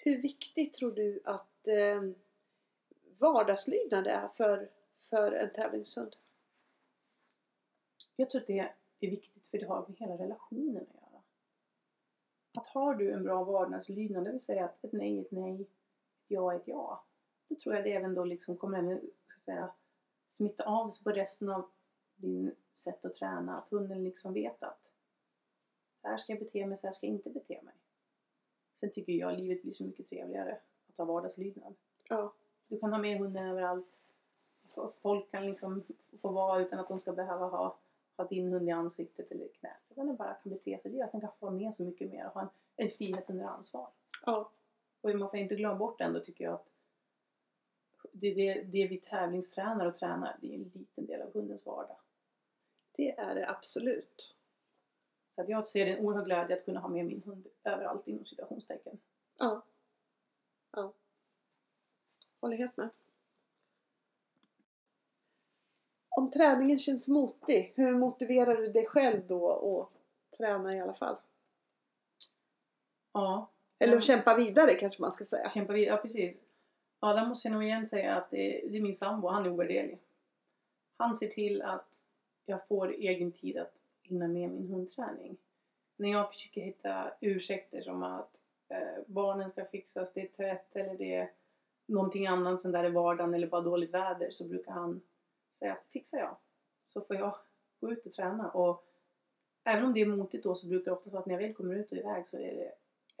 Hur viktigt tror du att eh, vardagslydnad är för, för en tävlingshund? Jag tror att det är viktigt för det har med hela relationen att göra. Att har du en bra vardagslydnad, det vill säga att ett nej är ett nej, ett ja är ett ja. Då tror jag det även då liksom kommer även, säga, smitta av sig på resten av din sätt att träna. Att hunden liksom vet att så här ska jag bete mig, så här ska jag inte bete mig. Sen tycker jag livet blir så mycket trevligare att ha vardagslydnad. Ja. Du kan ha med hunden överallt. Folk kan liksom få vara utan att de ska behöva ha, ha din hund i ansiktet eller i knät. Utan den bara kan bete sig. Att den kan få vara med så mycket mer och ha en, en frihet under ansvar. Ja. Och man får inte glömma bort ändå tycker jag att det, det, det vi tävlingstränar och tränar, det är en liten del av hundens vardag. Det är det absolut. Så jag ser en oerhörd glädje att kunna ha med min hund överallt inom citationstecken. Ja. Ja. Håller helt med. Om träningen känns motig, hur motiverar du dig själv då att träna i alla fall? Ja. Eller att kämpa vidare kanske man ska säga. Kämpa vidare, ja precis. Ja, där måste jag nog igen säga att det är, det är min sambo, han är ovärderlig. Han ser till att jag får egen tid att hinna med min hundträning. När jag försöker hitta ursäkter som att eh, barnen ska fixas, det är tvätt eller det är någonting annat sånt där i vardagen eller bara dåligt väder så brukar han säga att fixar jag så får jag gå ut och träna. Och även om det är motigt då så brukar det ofta vara att när jag väl kommer ut och iväg så är det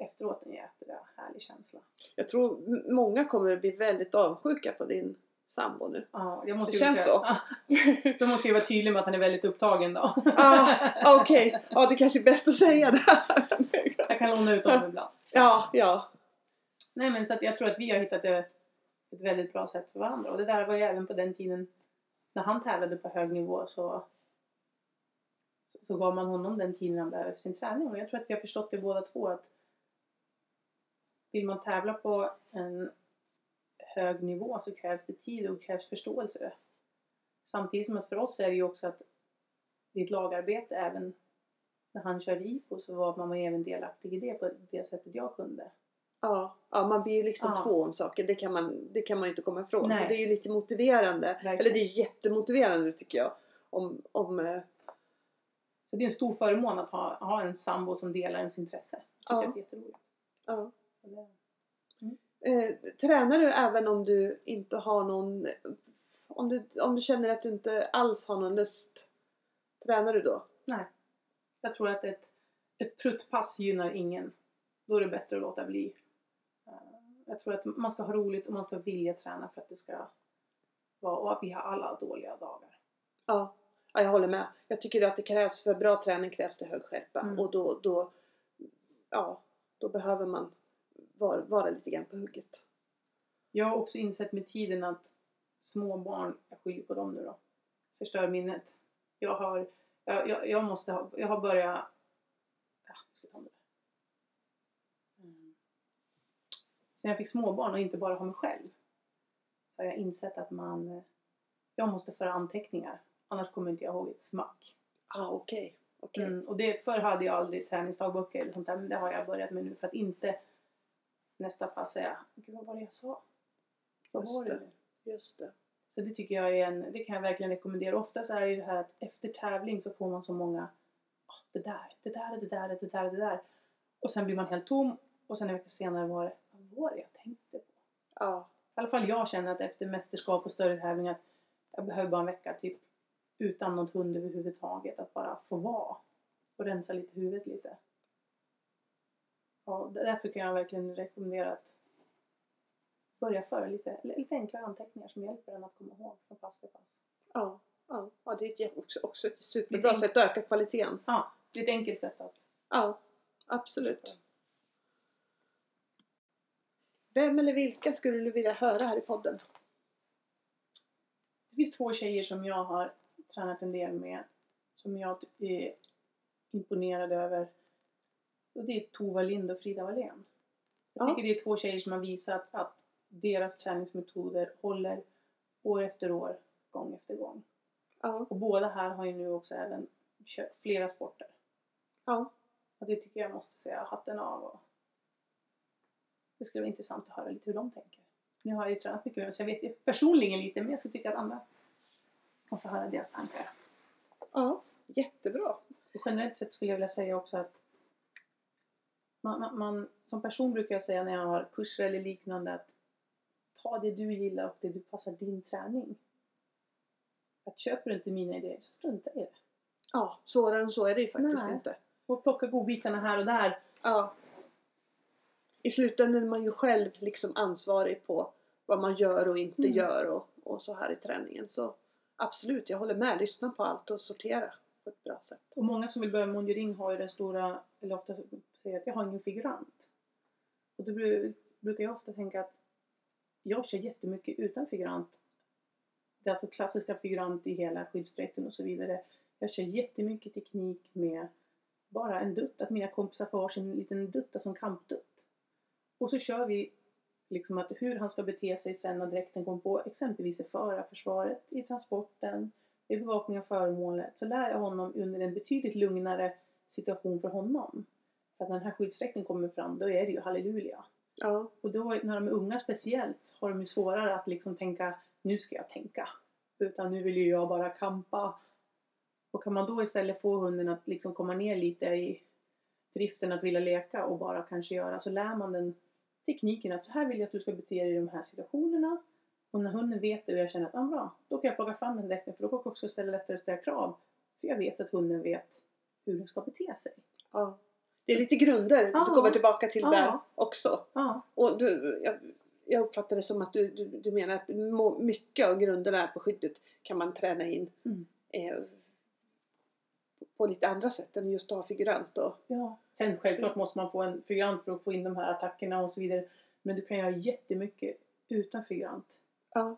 efteråt en jäkla härlig känsla. Jag tror många kommer att bli väldigt avundsjuka på din sambo nu. Ja, jag måste det känns säga, så. Ja, då måste jag vara tydlig med att han är väldigt upptagen då. ah, Okej, okay. ja det kanske är bäst att säga det. jag kan låna ut honom ibland. Ja, ja. Nej men så att jag tror att vi har hittat ett, ett väldigt bra sätt för varandra. Och det där var ju även på den tiden när han tävlade på hög nivå så så gav man honom den tiden han behöver för sin träning. Och jag tror att vi har förstått det båda två att vill man tävla på en hög nivå så krävs det tid och krävs förståelse. Samtidigt som att för oss är det ju också att det ett lagarbete även när han körde IPO så var man även delaktig i det på det sättet jag kunde. Ja, ja man blir ju liksom Ja. två om saker. Det kan man, det kan man ju inte komma ifrån. Nej. Så det är ju lite motiverande. Verkligen. Eller det är jättemotiverande tycker jag. Om, om, eh, Så det är en stor förmån att ha, ha en sambo som delar ens intresse. Tycker Ja. jag är jätteroligt. ja. Eh, tränar du även om du inte har någon... Om du, om du känner att du inte alls har någon lust? Tränar du då? Nej. Jag tror att ett, ett pruttpass gynnar ingen. Då är det bättre att låta bli. Eh, Jag tror att man ska ha roligt och man ska vilja träna för att det ska vara... Och att vi har alla dåliga dagar. Ja. ja, jag håller med. Jag tycker att det krävs, för bra träning krävs det hög skärpa. Mm. Och då, då, ja, då behöver man vara, vara lite grann på hugget. Jag har också insett med tiden att små barn, jag skyller på dem nu då, förstör minnet. Jag har, jag, jag, jag måste ha, jag har börjat, det. Mm. Sen jag fick småbarn och inte bara ha mig själv så har jag insett att man, jag måste föra anteckningar. Annars kommer inte jag ihåg ett smack. Ah, okej. okej. Mm, och det, förr hade jag aldrig träningsdagböcker eller sånt där, men det har jag börjat med nu för att inte nästa pass säga, gud vad var det jag sa? Vad Just var det? Just det. Så det tycker jag är en, det kan jag verkligen rekommendera. Ofta så är det här att efter tävling så får man så många, "Ah, det där, det där, det där, det där, det där. Och sen blir man helt tom och sen en vecka senare var det, vad var det jag tänkte på? Ja, I alla fall jag känner att efter mästerskap och större tävlingar, jag behöver bara en vecka typ utan något hund överhuvudtaget. Att bara få vara och rensa lite huvudet lite. Ja, därför kan jag verkligen rekommendera att börja föra lite, lite enklare anteckningar som hjälper en att komma ihåg från pass till pass. Ja, ja, ja det är också, också ett superbra Lite- sätt att öka kvaliteten. Ja, det är ett enkelt sätt att Ja, absolut. Vem eller vilka skulle du vilja höra här i podden? Det finns två tjejer som jag har tränat en del med som jag är imponerad över. Och det är Tova Lind och Frida Wallén. Jag Ja. tycker det är två tjejer som har visat att deras träningsmetoder håller år efter år, gång efter gång. Ja, Och båda här har ju nu också även kört flera sporter. ja, Och det tycker jag måste säga hatten av. Och det skulle vara intressant att höra lite hur de tänker. Nu har jag ju tränat mycket med dem så jag vet ju personligen lite men jag skulle tycka att andra kan få höra deras tankar. ja, jättebra. Och generellt sett skulle jag vilja säga också att man, man, som person brukar jag säga när jag har kurser eller liknande att ta det du gillar och det du passar din träning. Att köper du inte mina idéer så strunta i det. Ja, svårare än så är det ju faktiskt Nej. inte. Och plocka godbitarna här och där. Ja. I slutändan är man ju själv liksom ansvarig på vad man gör och inte Mm. gör och, och så här i träningen. Så absolut, jag håller med. Lyssna på allt och sortera på ett bra sätt. Och många som vill börja med monjuring har ju den stora, eller ofta säger att jag har ingen figurant. Och då brukar jag ofta tänka att jag kör jättemycket utan figurant. Det är alltså klassiska figurant i hela skyddsdräkten och så vidare. Jag kör jättemycket teknik med bara en dutt, att mina kompisar får varsin liten dutta som kampdutt. Och så kör vi liksom att hur han ska bete sig sen när dräkten kommer på, exempelvis i förarförsvaret, i transporten, i bevakning av föremålet så lär jag honom under en betydligt lugnare situation för honom. För att när den här skyddsdräkten kommer fram då är det ju halleluja. Ja, Och då när de är unga speciellt har de ju svårare att liksom tänka nu ska jag tänka. Utan nu vill ju jag bara kampa. Och kan man då istället få hunden att liksom komma ner lite i driften att vilja leka och bara kanske göra så lär man den tekniken att så här vill jag att du ska bete dig i de här situationerna. Och när hunden vet det och jag känner att ah, bra, då kan jag plocka fram den dräkten för då kan jag också ställa lättare ställa krav. För jag vet att hunden vet hur den ska bete sig. ja. Det är lite grunder Ja. du kommer tillbaka till Ja. där också. Ja, Och du, jag, jag uppfattar det som att du, du, du menar att må- mycket av grunderna här på skyddet kan man träna in Mm. eh, på lite andra sätt än just att ha figurant. Och, Ja. Sen självklart måste man få en figurant för att få in de här attackerna och så vidare. Men du kan göra jättemycket utan figurant. ja,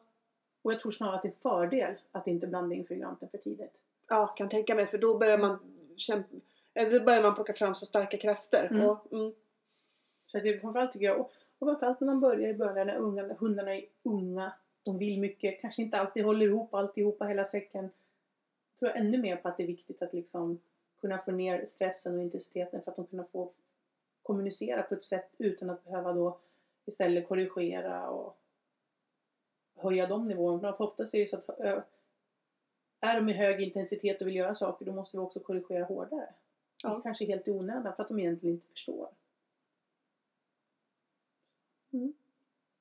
Och jag tror snarare att det är en fördel att inte blanda in figuranten för tidigt. ja, kan tänka mig för då börjar man kämpa, eller då börjar man plocka fram så starka krafter. Mm. Och, mm, Så det, framförallt tycker jag, och, och framförallt när man börjar i början när, unga, när hundarna är unga, de vill mycket, kanske inte alltid håller ihop alltihopa hela säcken. Jag tror ännu mer på att det är viktigt att liksom kunna få ner stressen och intensiteten för att de kunna få kommunicera på ett sätt utan att behöva då istället korrigera och höja de nivåerna. För ofta är det så att är de i hög intensitet och vill göra saker då måste vi också korrigera hårdare. Ja. Kanske helt i onödan för att de egentligen inte förstår. Mm.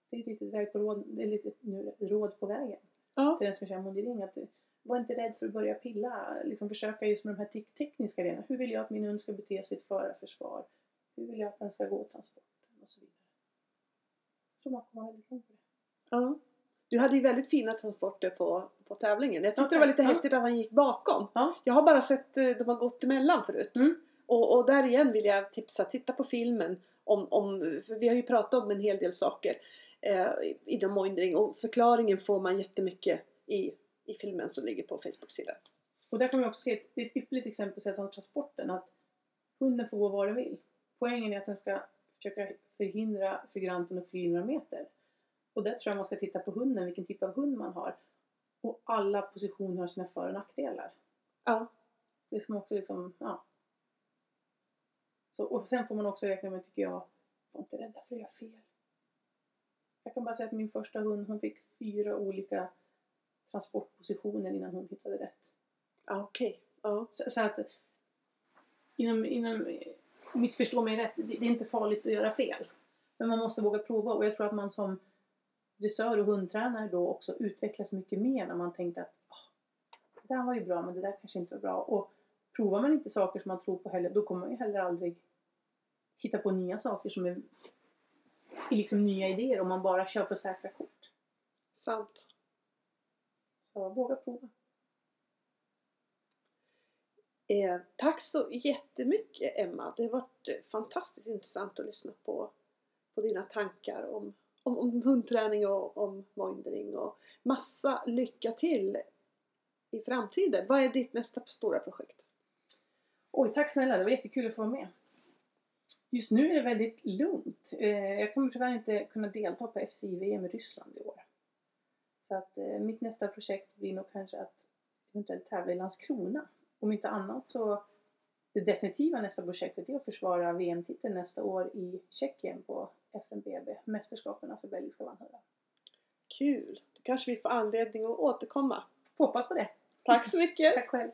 Det är ett litet, väg på råd, det är lite nu, råd på vägen ja, till den som kör mondiring. Att var inte rädd för att börja pilla. Liksom försöka just med de här te- tekniska grejerna. Hur vill jag att min hund ska bete sig i ett förarförsvar? Hur vill jag att den ska gå transporten? Och så vidare. Jag tror man kommer väldigt långt på det. ja. Du hade ju väldigt fina transporter på, på tävlingen. Jag tyckte Okej, det var lite ja. häftigt att han gick bakom. Ja. Jag har bara sett eh, de har gått emellan förut. Mm. Och, och där igen vill jag tipsa, titta på filmen. Om, om, för vi har ju pratat om en hel del saker eh, inom moindring och förklaringen får man jättemycket i, i filmen som ligger på Facebook-sidan. Och där kan vi också se ett, ett ypperligt exempel sett av transporten. Att hunden får gå var den vill. Poängen är att den ska försöka förhindra figuranten att fly några meter. Och där tror jag man ska titta på hunden, vilken typ av hund man har. Och alla positioner har sina för och nackdelar. Ja, Det ska man också liksom, ja. Så, och sen får man också räkna med, tycker jag, var inte rädda för att göra fel. Jag kan bara säga att min första hund, hon fick fyra olika transportpositioner innan hon hittade rätt. ja okej. Ja. Så, så att, inom, inom, missförstå mig rätt, det, det är inte farligt att göra fel. Men man måste våga prova och jag tror att man som dressör och hundtränare då också utvecklas mycket mer när man tänkte att "Ah, det där var ju bra men det där kanske inte var bra. Och provar man inte saker som man tror på heller, då kommer man ju heller aldrig hitta på nya saker som är liksom nya idéer om man bara kör på säkra kort. Sant. Så våga prova. Eh, tack så jättemycket Emma. Det har varit fantastiskt intressant att lyssna på, på dina tankar om, om, om hundträning och om moindering och massa lycka till i framtiden. Vad är ditt nästa stora projekt? Oj, tack snälla. Det var jättekul att få vara med. Just nu är det väldigt lugnt. Eh, jag kommer tyvärr inte kunna delta på FCI-VM i Ryssland i år. Så att eh, mitt nästa projekt blir nog kanske att eventuellt tävla i Landskrona. Om inte annat så det definitiva nästa projektet är att försvara VM-titeln nästa år i Tjeckien på FNBB, mästerskapen för belgiska vanhundar. Kul! Då kanske vi får anledning att återkomma. Hoppas på det. Tack så mycket! Tack själv.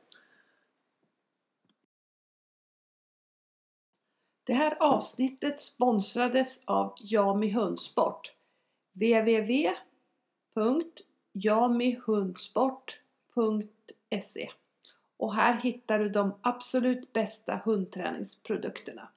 Det här avsnittet sponsrades av Jami Hundsport. www.jamihundsport.se Och här hittar du de absolut bästa hundträningsprodukterna.